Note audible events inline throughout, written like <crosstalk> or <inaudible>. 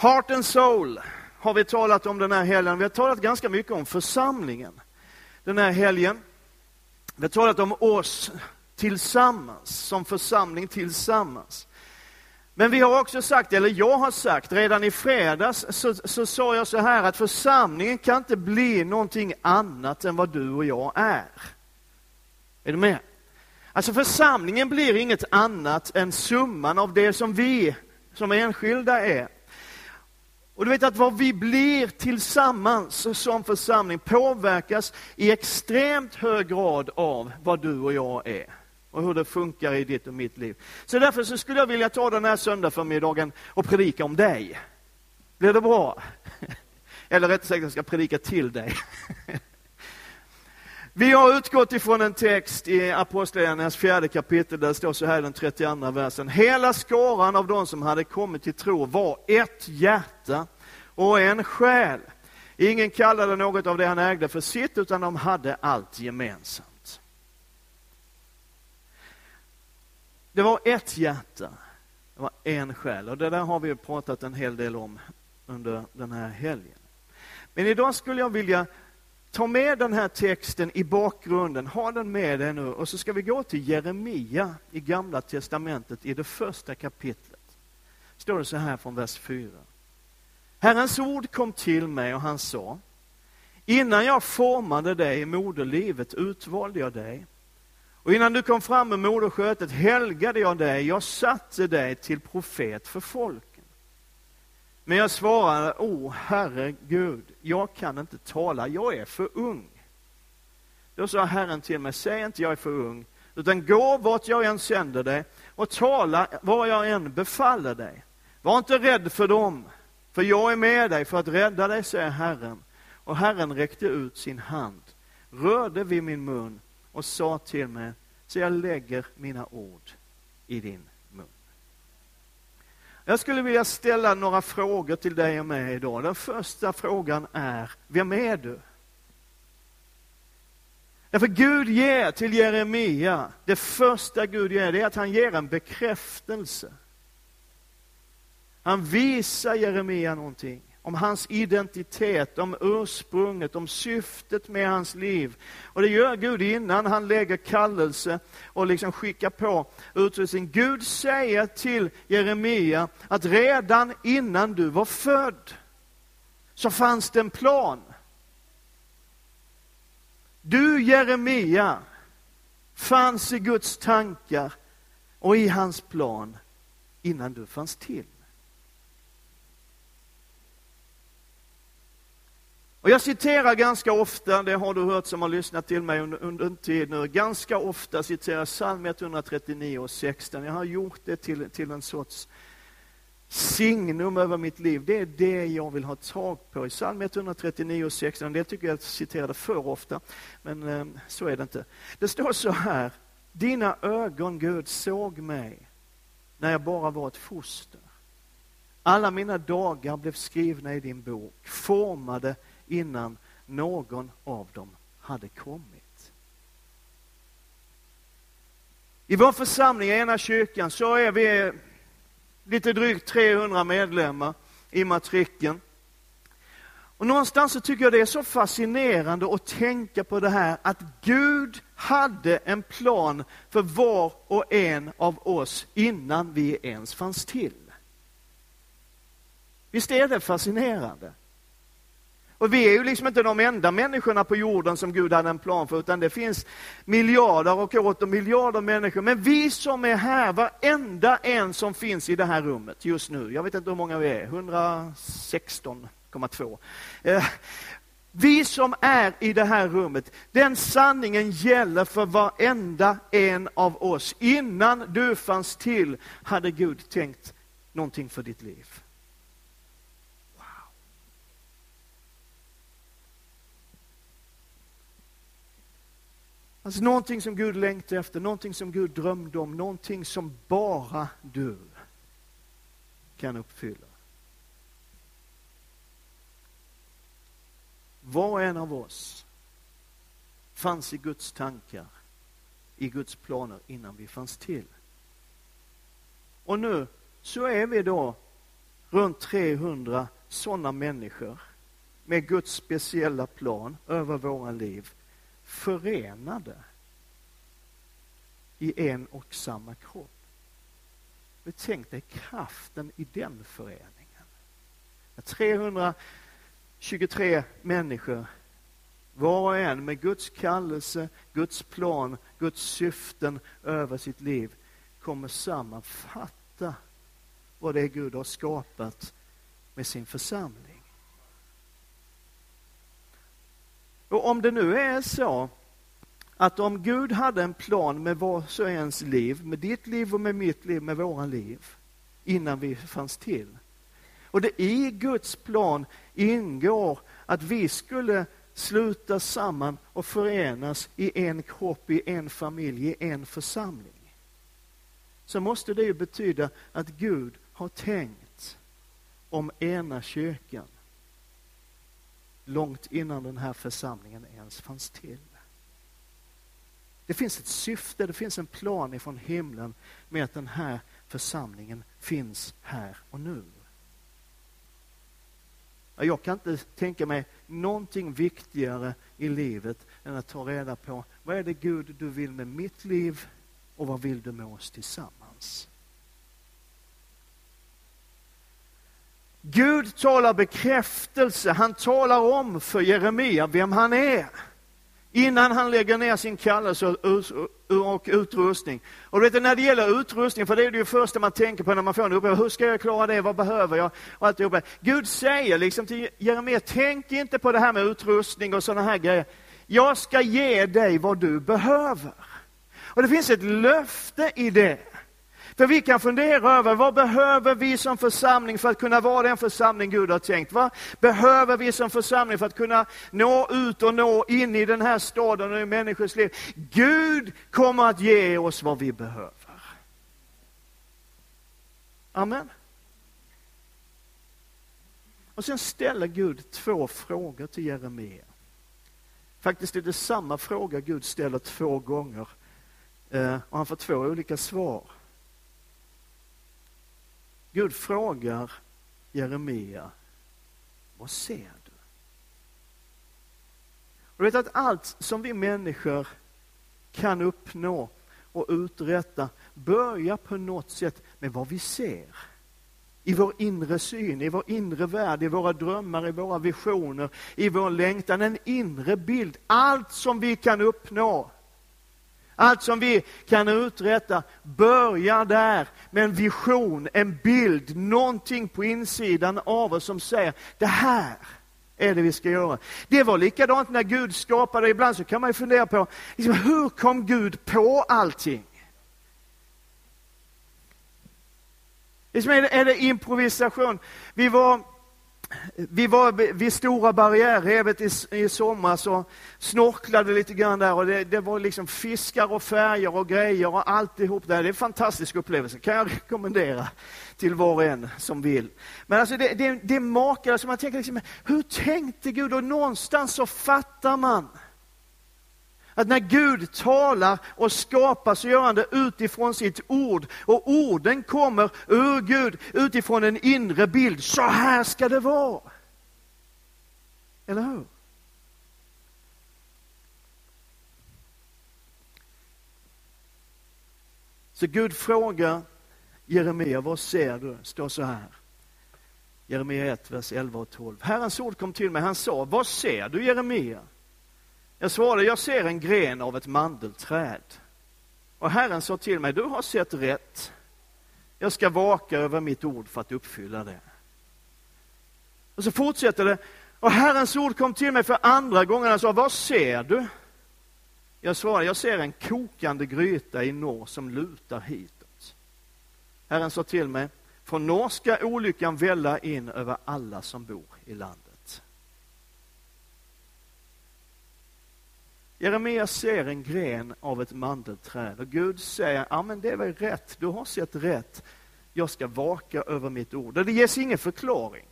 Heart and soul har vi talat om den här helgen. Vi har talat ganska mycket om församlingen den här helgen. Vi har talat om oss tillsammans, som församling tillsammans. Men vi har också sagt, eller jag har sagt, redan i fredags så, så sa jag så här att församlingen kan inte bli någonting annat än vad du och jag är. Är du med? Alltså församlingen blir inget annat än summan av det som vi som enskilda är. Och du vet att vad vi blir tillsammans som församling påverkas i extremt hög grad av vad du och jag är och hur det funkar i ditt och mitt liv. Så därför så skulle jag vilja ta den här söndagsförmiddagen och predika om dig. Blir det bra? <laughs> Eller rättare sagt, jag ska predika till dig. <laughs> Vi har utgått ifrån en text i Apostlagärningarnas fjärde kapitel där det står så här i den 32 versen. Hela skaran av de som hade kommit till tro var ett hjärta och en själ. Ingen kallade något av det han ägde för sitt, utan de hade allt gemensamt. Det var ett hjärta, det var en själ. Och det där har vi pratat en hel del om under den här helgen. Men idag skulle jag vilja Ta med den här texten i bakgrunden, ha den med dig nu och så ska vi gå till Jeremia i Gamla Testamentet i det första kapitlet. Står det så här från vers 4. Herrens ord kom till mig och han sa, innan jag formade dig i moderlivet utvalde jag dig. Och innan du kom fram med moderskötet helgade jag dig, jag satte dig till profet för folk. Men jag svarade, o Herre Gud, jag kan inte tala, jag är för ung. Då sa Herren till mig, säg inte jag är för ung, utan gå vart jag än sänder dig och tala vad jag än befaller dig. Var inte rädd för dem, för jag är med dig för att rädda dig, säger Herren. Och Herren räckte ut sin hand, rörde vid min mun och sa till mig, så jag lägger mina ord i din jag skulle vilja ställa några frågor till dig och mig idag. Den första frågan är, vem är du? Därför Gud ger till Jeremia, det första Gud ger, det är att han ger en bekräftelse. Han visar Jeremia någonting om hans identitet, om ursprunget, om syftet med hans liv. Och det gör Gud innan han lägger kallelse och liksom skickar på utrustning. Gud säger till Jeremia att redan innan du var född så fanns det en plan. Du Jeremia fanns i Guds tankar och i hans plan innan du fanns till. Och jag citerar ganska ofta, det har du hört som har lyssnat till mig under, under en tid nu, ganska ofta citerar psalm 139 och 16. Jag har gjort det till, till en sorts signum över mitt liv. Det är det jag vill ha tag på i psalm 139 och 16. En del tycker jag citerade för ofta, men eh, så är det inte. Det står så här, dina ögon Gud såg mig när jag bara var ett foster. Alla mina dagar blev skrivna i din bok, formade innan någon av dem hade kommit. I vår församling, Ena kyrkan, så är vi lite drygt 300 medlemmar i matrikeln. Och någonstans så tycker jag det är så fascinerande att tänka på det här att Gud hade en plan för var och en av oss innan vi ens fanns till. Visst är det fascinerande? Och vi är ju liksom inte de enda människorna på jorden som Gud hade en plan för, utan det finns miljarder och åter miljarder människor. Men vi som är här, varenda en som finns i det här rummet just nu, jag vet inte hur många vi är, 116,2. Eh, vi som är i det här rummet, den sanningen gäller för varenda en av oss. Innan du fanns till hade Gud tänkt någonting för ditt liv. Alltså någonting som Gud längtade efter, någonting som Gud drömde om, någonting som bara du kan uppfylla. Var och en av oss fanns i Guds tankar, i Guds planer innan vi fanns till. Och nu så är vi då runt 300 sådana människor med Guds speciella plan över våra liv förenade i en och samma kropp. Men tänk dig kraften i den föreningen. 323 människor, var och en med Guds kallelse, Guds plan, Guds syften över sitt liv, kommer sammanfatta vad det är Gud har skapat med sin församling. Och om det nu är så att om Gud hade en plan med vars och ens liv, med ditt liv och med mitt liv, med våra liv, innan vi fanns till. Och det i Guds plan ingår att vi skulle sluta samman och förenas i en kropp, i en familj, i en församling. Så måste det ju betyda att Gud har tänkt om ena kyrkan långt innan den här församlingen ens fanns till. Det finns ett syfte, det finns en plan ifrån himlen med att den här församlingen finns här och nu. Jag kan inte tänka mig någonting viktigare i livet än att ta reda på vad är det Gud du vill med mitt liv och vad vill du med oss tillsammans? Gud talar bekräftelse, han talar om för Jeremia vem han är innan han lägger ner sin kallelse och utrustning. Och vet du, när det gäller utrustning, för det är det första man tänker på när man får en uppgift. Hur ska jag klara det? Vad behöver jag? Och alltihopa. Gud säger liksom till Jeremia, tänk inte på det här med utrustning och sådana här grejer. Jag ska ge dig vad du behöver. Och det finns ett löfte i det. För vi kan fundera över vad behöver vi som församling för att kunna vara den församling Gud har tänkt? Vad behöver vi som församling för att kunna nå ut och nå in i den här staden och i människors liv? Gud kommer att ge oss vad vi behöver. Amen. Och sen ställer Gud två frågor till Jeremia. Faktiskt är det samma fråga Gud ställer två gånger eh, och han får två olika svar. Gud frågar Jeremia, vad ser du? Och du vet att allt som vi människor kan uppnå och uträtta börjar på något sätt med vad vi ser. I vår inre syn, i vår inre värld, i våra drömmar, i våra visioner, i vår längtan. En inre bild. Allt som vi kan uppnå allt som vi kan uträtta börjar där med en vision, en bild, någonting på insidan av oss som säger det här är det vi ska göra. Det var likadant när Gud skapade. Ibland så kan man ju fundera på liksom, hur kom Gud på allting? Liksom, är, det, är det improvisation? Vi var vi var vid Stora barriärrevet i, i somras och snorklade lite grann där och det, det, var liksom fiskar och färger och grejer och alltihop där. Det är en fantastisk upplevelse, kan jag rekommendera till var och en som vill. Men alltså det, det, det makar, alltså man tänker liksom, hur tänkte Gud? Och någonstans så fattar man att när Gud talar och skapar så gör han det utifrån sitt ord. Och orden kommer ur Gud utifrån en inre bild. Så här ska det vara. Eller hur? Så Gud frågar Jeremia, vad ser du? står så här. Jeremia 1, vers 11 och 12. Herrens ord kom till mig, han sa, vad ser du Jeremia? Jag svarade, jag ser en gren av ett mandelträd. Och Herren sa till mig, du har sett rätt. Jag ska vaka över mitt ord för att uppfylla det. Och så fortsätter det. Och Herrens ord kom till mig för andra gången. Han sa, vad ser du? Jag svarade, jag ser en kokande gryta i norr som lutar hitåt. Herren sa till mig, från norr ska olyckan välla in över alla som bor i landet. Jeremia ser en gren av ett mandelträd och Gud säger, ja men det var rätt, du har sett rätt. Jag ska vaka över mitt ord. Och det ges ingen förklaring.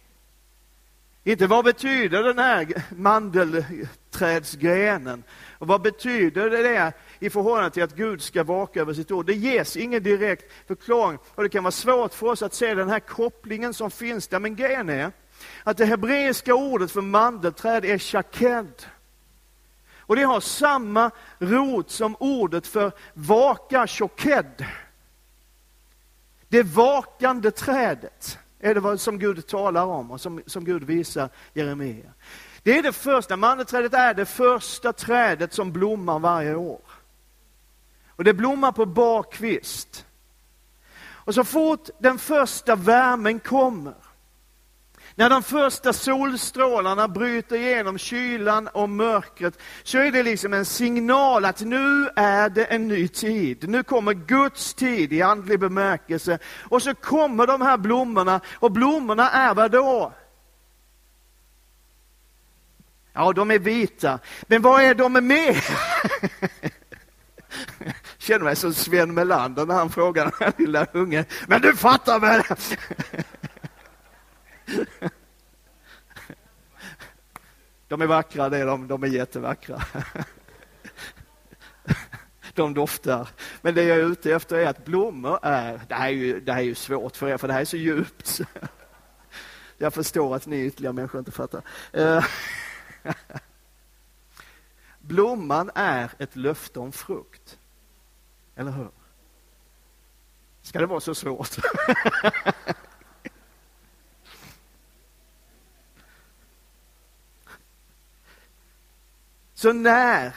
Inte vad betyder den här mandelträdsgrenen? Och vad betyder det i förhållande till att Gud ska vaka över sitt ord? Det ges ingen direkt förklaring och det kan vara svårt för oss att se den här kopplingen som finns där. Men grejen är att det hebreiska ordet för mandelträd är shaked. Och det har samma rot som ordet för vaka, choked. Det vakande trädet är det vad som Gud talar om och som, som Gud visar Jeremia. Det är det första, mandelträdet är det första trädet som blommar varje år. Och det blommar på bar kvist. Och så fort den första värmen kommer när de första solstrålarna bryter igenom kylan och mörkret så är det liksom en signal att nu är det en ny tid. Nu kommer Guds tid i andlig bemärkelse. Och så kommer de här blommorna och blommorna är vad då? Ja, de är vita. Men vad är de med? <laughs> känner mig som Sven Melander när han frågar den här lilla ungen. Men du fattar väl? <laughs> De är vackra, det är de, de är jättevackra. <laughs> De doftar. Men det jag är ute efter är att blommor är, det här är ju, det här är ju svårt för er, för det här är så djupt. <laughs> Jag förstår att ni ytterligare människor inte fattar. Eh, Blomman är ett löfte om frukt. Eller hur? Ska det vara så svårt? Så när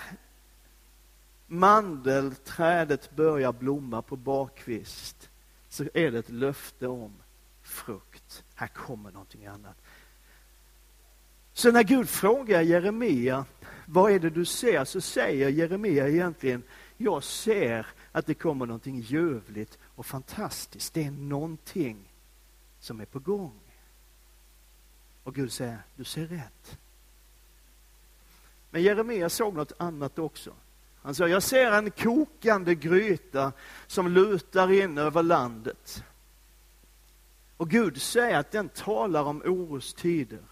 mandelträdet börjar blomma på barkvist så är det ett löfte om frukt. Här kommer någonting annat. Så när Gud frågar Jeremia, vad är det du ser? Så säger Jeremia egentligen, jag ser att det kommer någonting ljuvligt och fantastiskt. Det är någonting som är på gång. Och Gud säger, du ser rätt. Men Jeremia såg något annat också. Han sa, jag ser en kokande gryta som lutar in över landet. Och Gud säger att den talar om orostider.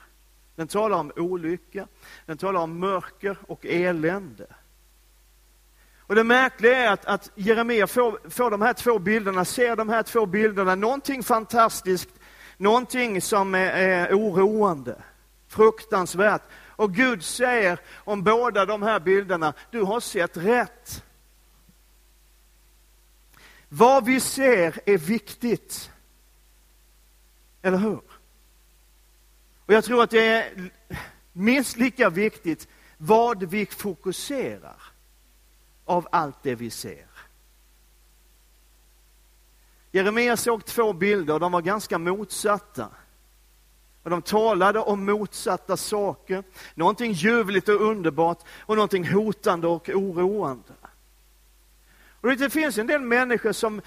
Den talar om olycka, den talar om mörker och elände. Och det märkliga är att, att Jeremia får, får de här två bilderna, ser de här två bilderna, någonting fantastiskt, någonting som är, är oroande, fruktansvärt. Och Gud säger om båda de här bilderna, du har sett rätt. Vad vi ser är viktigt. Eller hur? Och jag tror att det är minst lika viktigt vad vi fokuserar av allt det vi ser. Jeremia såg två bilder de var ganska motsatta. Och de talade om motsatta saker, någonting ljuvligt och underbart och någonting hotande och oroande. Och det finns en del människor som,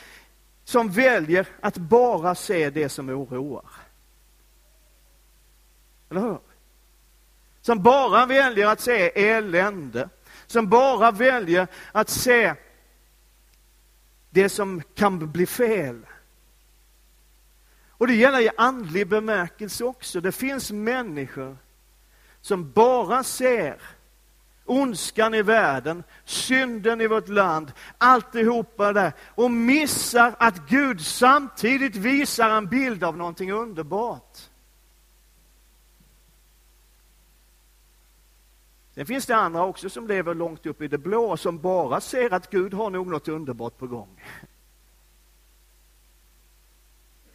som väljer att bara se det som oroar. Eller hur? Som bara väljer att se elände, som bara väljer att se det som kan bli fel. Och det gäller i andlig bemärkelse också. Det finns människor som bara ser ondskan i världen, synden i vårt land, alltihopa där och missar att Gud samtidigt visar en bild av någonting underbart. Sen finns det andra också som lever långt upp i det blå som bara ser att Gud har nog något underbart på gång.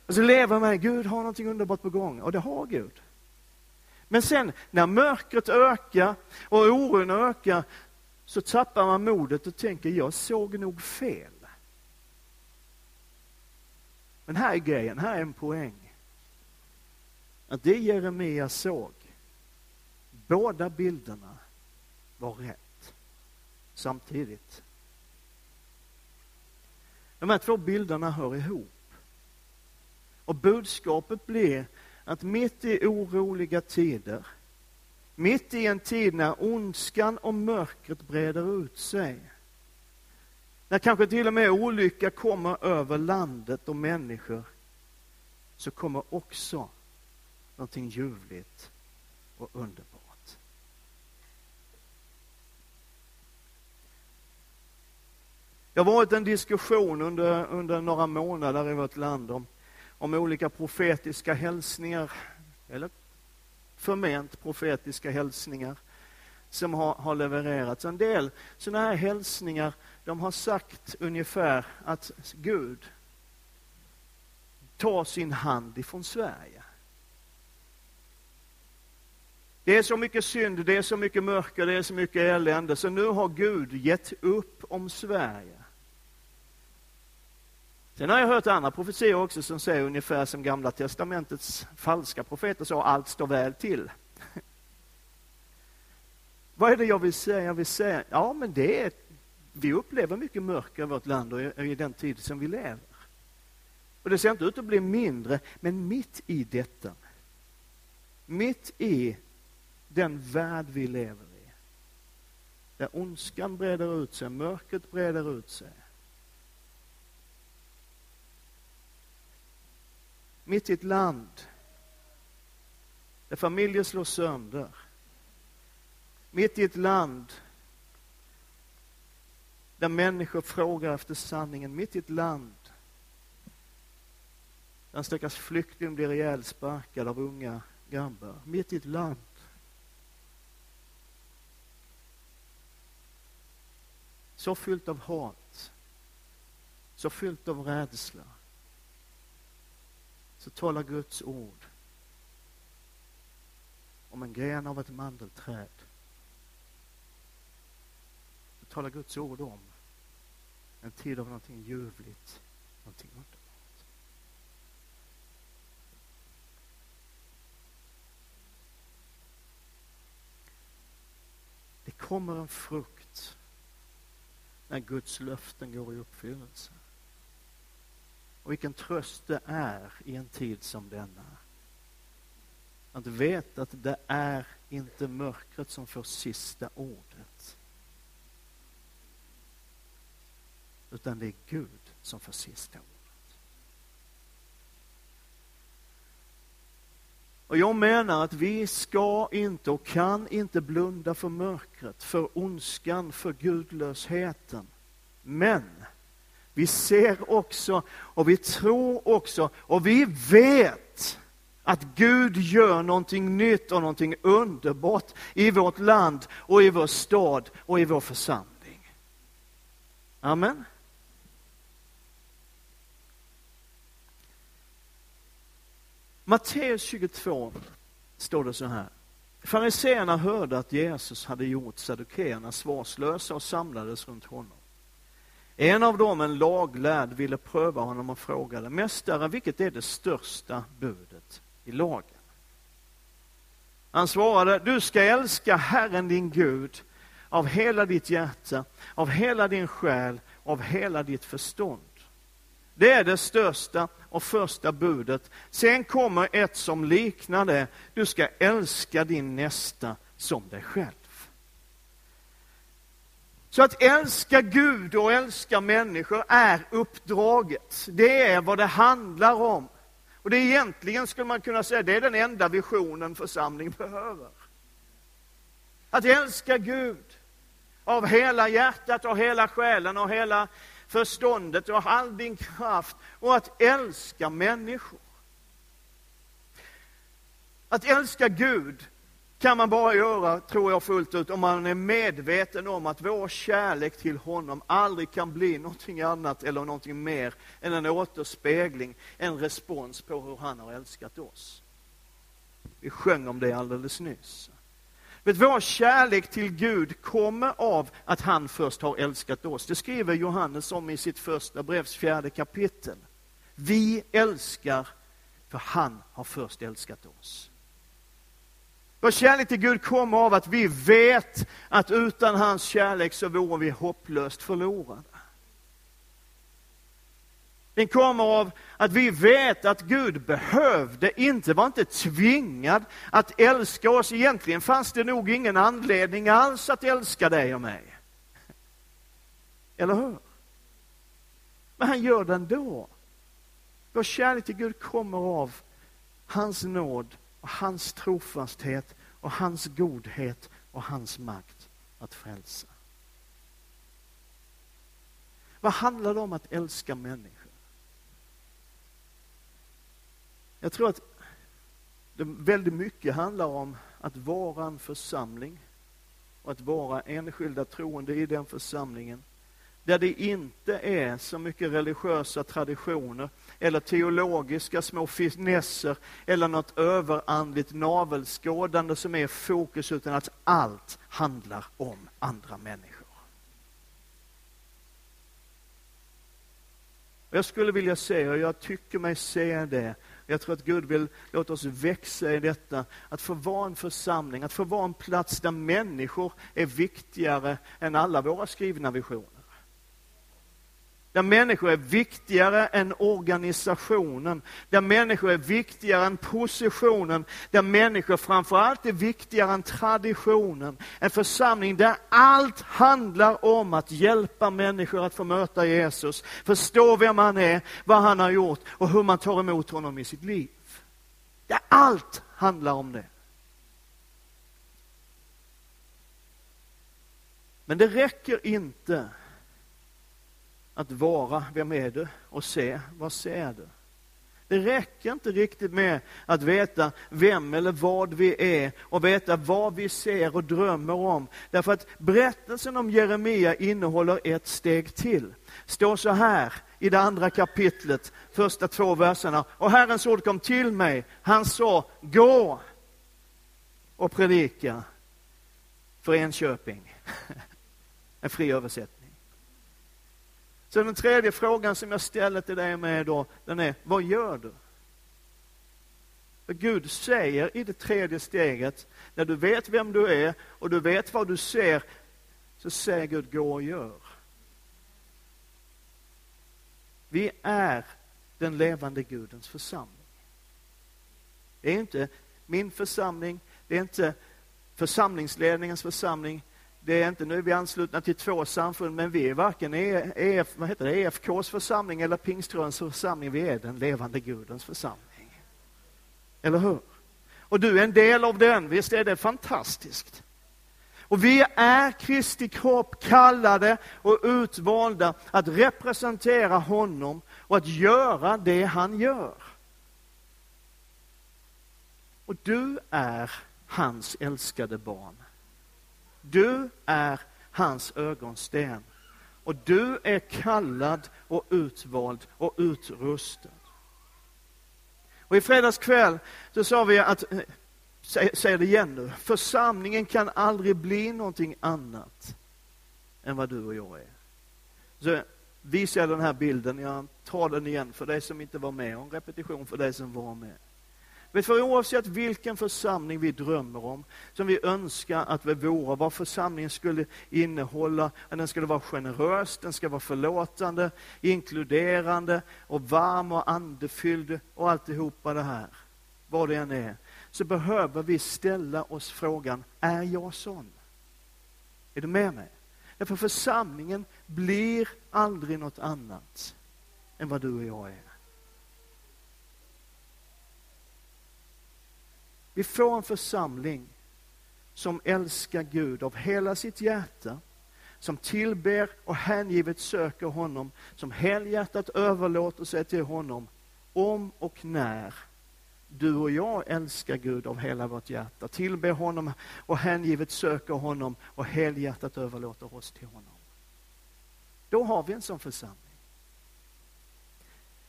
Alltså, och så lever man, Gud har någonting underbart på gång, och det har Gud. Men sen när mörkret ökar och oron ökar, så tappar man modet och tänker, jag såg nog fel. Men här är grejen, här är en poäng. Att det Jeremia såg, båda bilderna var rätt samtidigt. De här två bilderna hör ihop. Och budskapet blir att mitt i oroliga tider, mitt i en tid när ondskan och mörkret breder ut sig, när kanske till och med olycka kommer över landet och människor, så kommer också någonting ljuvligt och underbart. Det har varit en diskussion under, under några månader i vårt land om om olika profetiska hälsningar, eller förment profetiska hälsningar som har, har levererats. En del sådana här hälsningar, de har sagt ungefär att Gud tar sin hand ifrån Sverige. Det är så mycket synd, det är så mycket mörker, det är så mycket elände, så nu har Gud gett upp om Sverige. Sen har jag hört andra profetier också som säger ungefär som Gamla Testamentets falska profeter sa, allt står väl till. <laughs> Vad är det jag vill säga? Jag vill säga, ja men det är, vi upplever mycket mörker i vårt land och i, i den tid som vi lever. Och det ser inte ut att bli mindre, men mitt i detta, mitt i den värld vi lever i, där ondskan breder ut sig, mörkret breder ut sig, mitt i ett land där familjer slås sönder, mitt i ett land där människor frågar efter sanningen, mitt i ett land där en stackars flykting blir ihjälsparkad av unga grabbar, mitt i ett land. Så fyllt av hat, så fyllt av rädsla så talar Guds ord om en gren av ett mandelträd. Så talar Guds ord om en tid av någonting ljuvligt, någonting underbart. Det kommer en frukt när Guds löften går i uppfyllelse. Och vilken tröst det är i en tid som denna. Att veta att det är inte mörkret som får sista ordet. Utan det är Gud som får sista ordet. Och jag menar att vi ska inte och kan inte blunda för mörkret, för ondskan, för gudlösheten. Men vi ser också och vi tror också och vi vet att Gud gör någonting nytt och någonting underbart i vårt land och i vår stad och i vår församling. Amen. Matteus 22 står det så här. Fariséerna hörde att Jesus hade gjort sadukéerna svarslösa och samlades runt honom. En av dem, en laglärd, ville pröva honom och frågade, Mästare, vilket är det största budet i lagen? Han svarade, du ska älska Herren din Gud av hela ditt hjärta, av hela din själ, av hela ditt förstånd. Det är det största och första budet. Sen kommer ett som liknar det. Du ska älska din nästa som dig själv. Så att älska Gud och älska människor är uppdraget. Det är vad det handlar om. Och det är egentligen, skulle man kunna säga, det är den enda visionen församling behöver. Att älska Gud av hela hjärtat och hela själen och hela förståndet och all din kraft och att älska människor. Att älska Gud kan man bara göra, tror jag fullt ut, om man är medveten om att vår kärlek till honom aldrig kan bli någonting annat eller någonting mer än en återspegling, en respons på hur han har älskat oss. Vi sjöng om det alldeles nyss. Vet, vår kärlek till Gud kommer av att han först har älskat oss. Det skriver Johannes om i sitt första brevs fjärde kapitel. Vi älskar för han har först älskat oss. Vår kärlek till Gud kommer av att vi vet att utan hans kärlek så vore vi hopplöst förlorade. Den kommer av att vi vet att Gud behövde, inte var inte tvingad att älska oss. Egentligen fanns det nog ingen anledning alls att älska dig och mig. Eller hur? Men han gör det ändå. Vår kärlek till Gud kommer av hans nåd och hans trofasthet och hans godhet och hans makt att frälsa. Vad handlar det om att älska människor? Jag tror att det väldigt mycket handlar om att vara en församling och att vara enskilda troende i den församlingen där det inte är så mycket religiösa traditioner eller teologiska små finesser eller något överandligt navelskådande som är fokus, utan att allt handlar om andra människor. Jag skulle vilja säga, och jag tycker mig se det, jag tror att Gud vill låta oss växa i detta, att få vara en församling, att få vara en plats där människor är viktigare än alla våra skrivna visioner. Där människor är viktigare än organisationen, där människor är viktigare än positionen, där människor framförallt är viktigare än traditionen. En församling där allt handlar om att hjälpa människor att få möta Jesus, förstå vem han är, vad han har gjort och hur man tar emot honom i sitt liv. Där allt handlar om det. Men det räcker inte att vara, vem är du? Och se, vad ser du? Det räcker inte riktigt med att veta vem eller vad vi är och veta vad vi ser och drömmer om. Därför att berättelsen om Jeremia innehåller ett steg till. står så här i det andra kapitlet, första två verserna. Och Herrens ord kom till mig. Han sa, gå och predika för Enköping. <laughs> En fri översättning. Så den tredje frågan som jag ställer till dig med då, den är, vad gör du? För Gud säger i det tredje steget, när du vet vem du är och du vet vad du ser, så säger Gud, gå och gör. Vi är den levande Gudens församling. Det är inte min församling, det är inte församlingsledningens församling, det är inte, nu är vi anslutna till två samfund, men vi är varken EF, vad heter det, EFKs församling eller pingströrelsens församling. Vi är den levande Gudens församling. Eller hur? Och du är en del av den, visst är det fantastiskt? Och vi är Kristi kropp kallade och utvalda att representera honom och att göra det han gör. Och du är hans älskade barn. Du är hans ögonsten. Och du är kallad och utvald och utrustad. Och i fredags kväll så sa vi att, eh, säger säg det igen nu, församlingen kan aldrig bli någonting annat än vad du och jag är. Så visar jag den här bilden, jag tar den igen för dig som inte var med och en repetition för dig som var med. Vet för oavsett vilken församling vi drömmer om, som vi önskar att vi vore, vad församlingen skulle innehålla, att den skulle vara generös, den ska vara förlåtande, inkluderande och varm och andefylld och alltihopa det här, vad det än är, så behöver vi ställa oss frågan, är jag sån? Är du med mig? Därför församlingen blir aldrig något annat än vad du och jag är. Vi får en församling som älskar Gud av hela sitt hjärta, som tillber och hängivet söker honom, som helhjärtat överlåter sig till honom, om och när du och jag älskar Gud av hela vårt hjärta, tillber honom och hängivet söker honom och helhjärtat överlåter oss till honom. Då har vi en sån församling.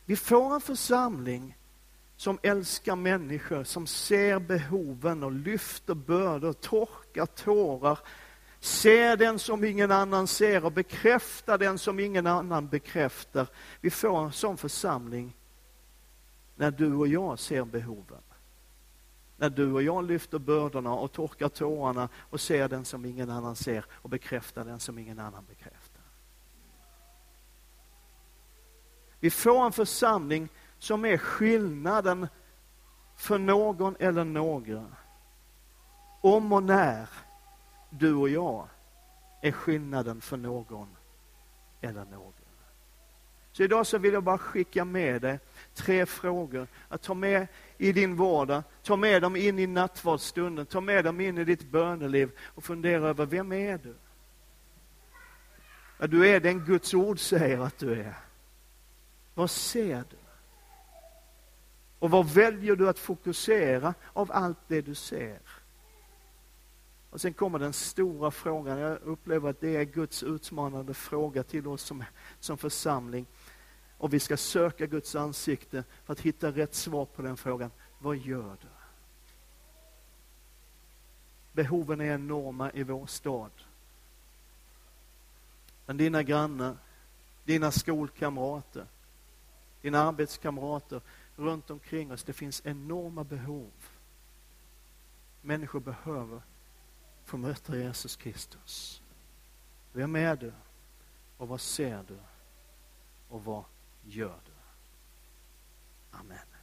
Vi får en församling som älskar människor, som ser behoven och lyfter bördor, torkar tårar, ser den som ingen annan ser och bekräftar den som ingen annan bekräftar. Vi får en sån församling när du och jag ser behoven. När du och jag lyfter bördorna och torkar tårarna och ser den som ingen annan ser och bekräftar den som ingen annan bekräftar. Vi får en församling som är skillnaden för någon eller några. Om och när du och jag är skillnaden för någon eller några. Så idag så vill jag bara skicka med dig tre frågor att ta med i din vardag, ta med dem in i nattvardsstunden, ta med dem in i ditt böneliv och fundera över vem är du? Ja, du är den Guds ord säger att du är. Vad ser du? Och vad väljer du att fokusera av allt det du ser? Och sen kommer den stora frågan, jag upplever att det är Guds utmanande fråga till oss som, som församling. Och vi ska söka Guds ansikte för att hitta rätt svar på den frågan. Vad gör du? Behoven är enorma i vår stad. Men dina grannar, dina skolkamrater, dina arbetskamrater runt omkring oss, det finns enorma behov. Människor behöver få möta Jesus Kristus. Vem är du? Och vad ser du? Och vad gör du? Amen.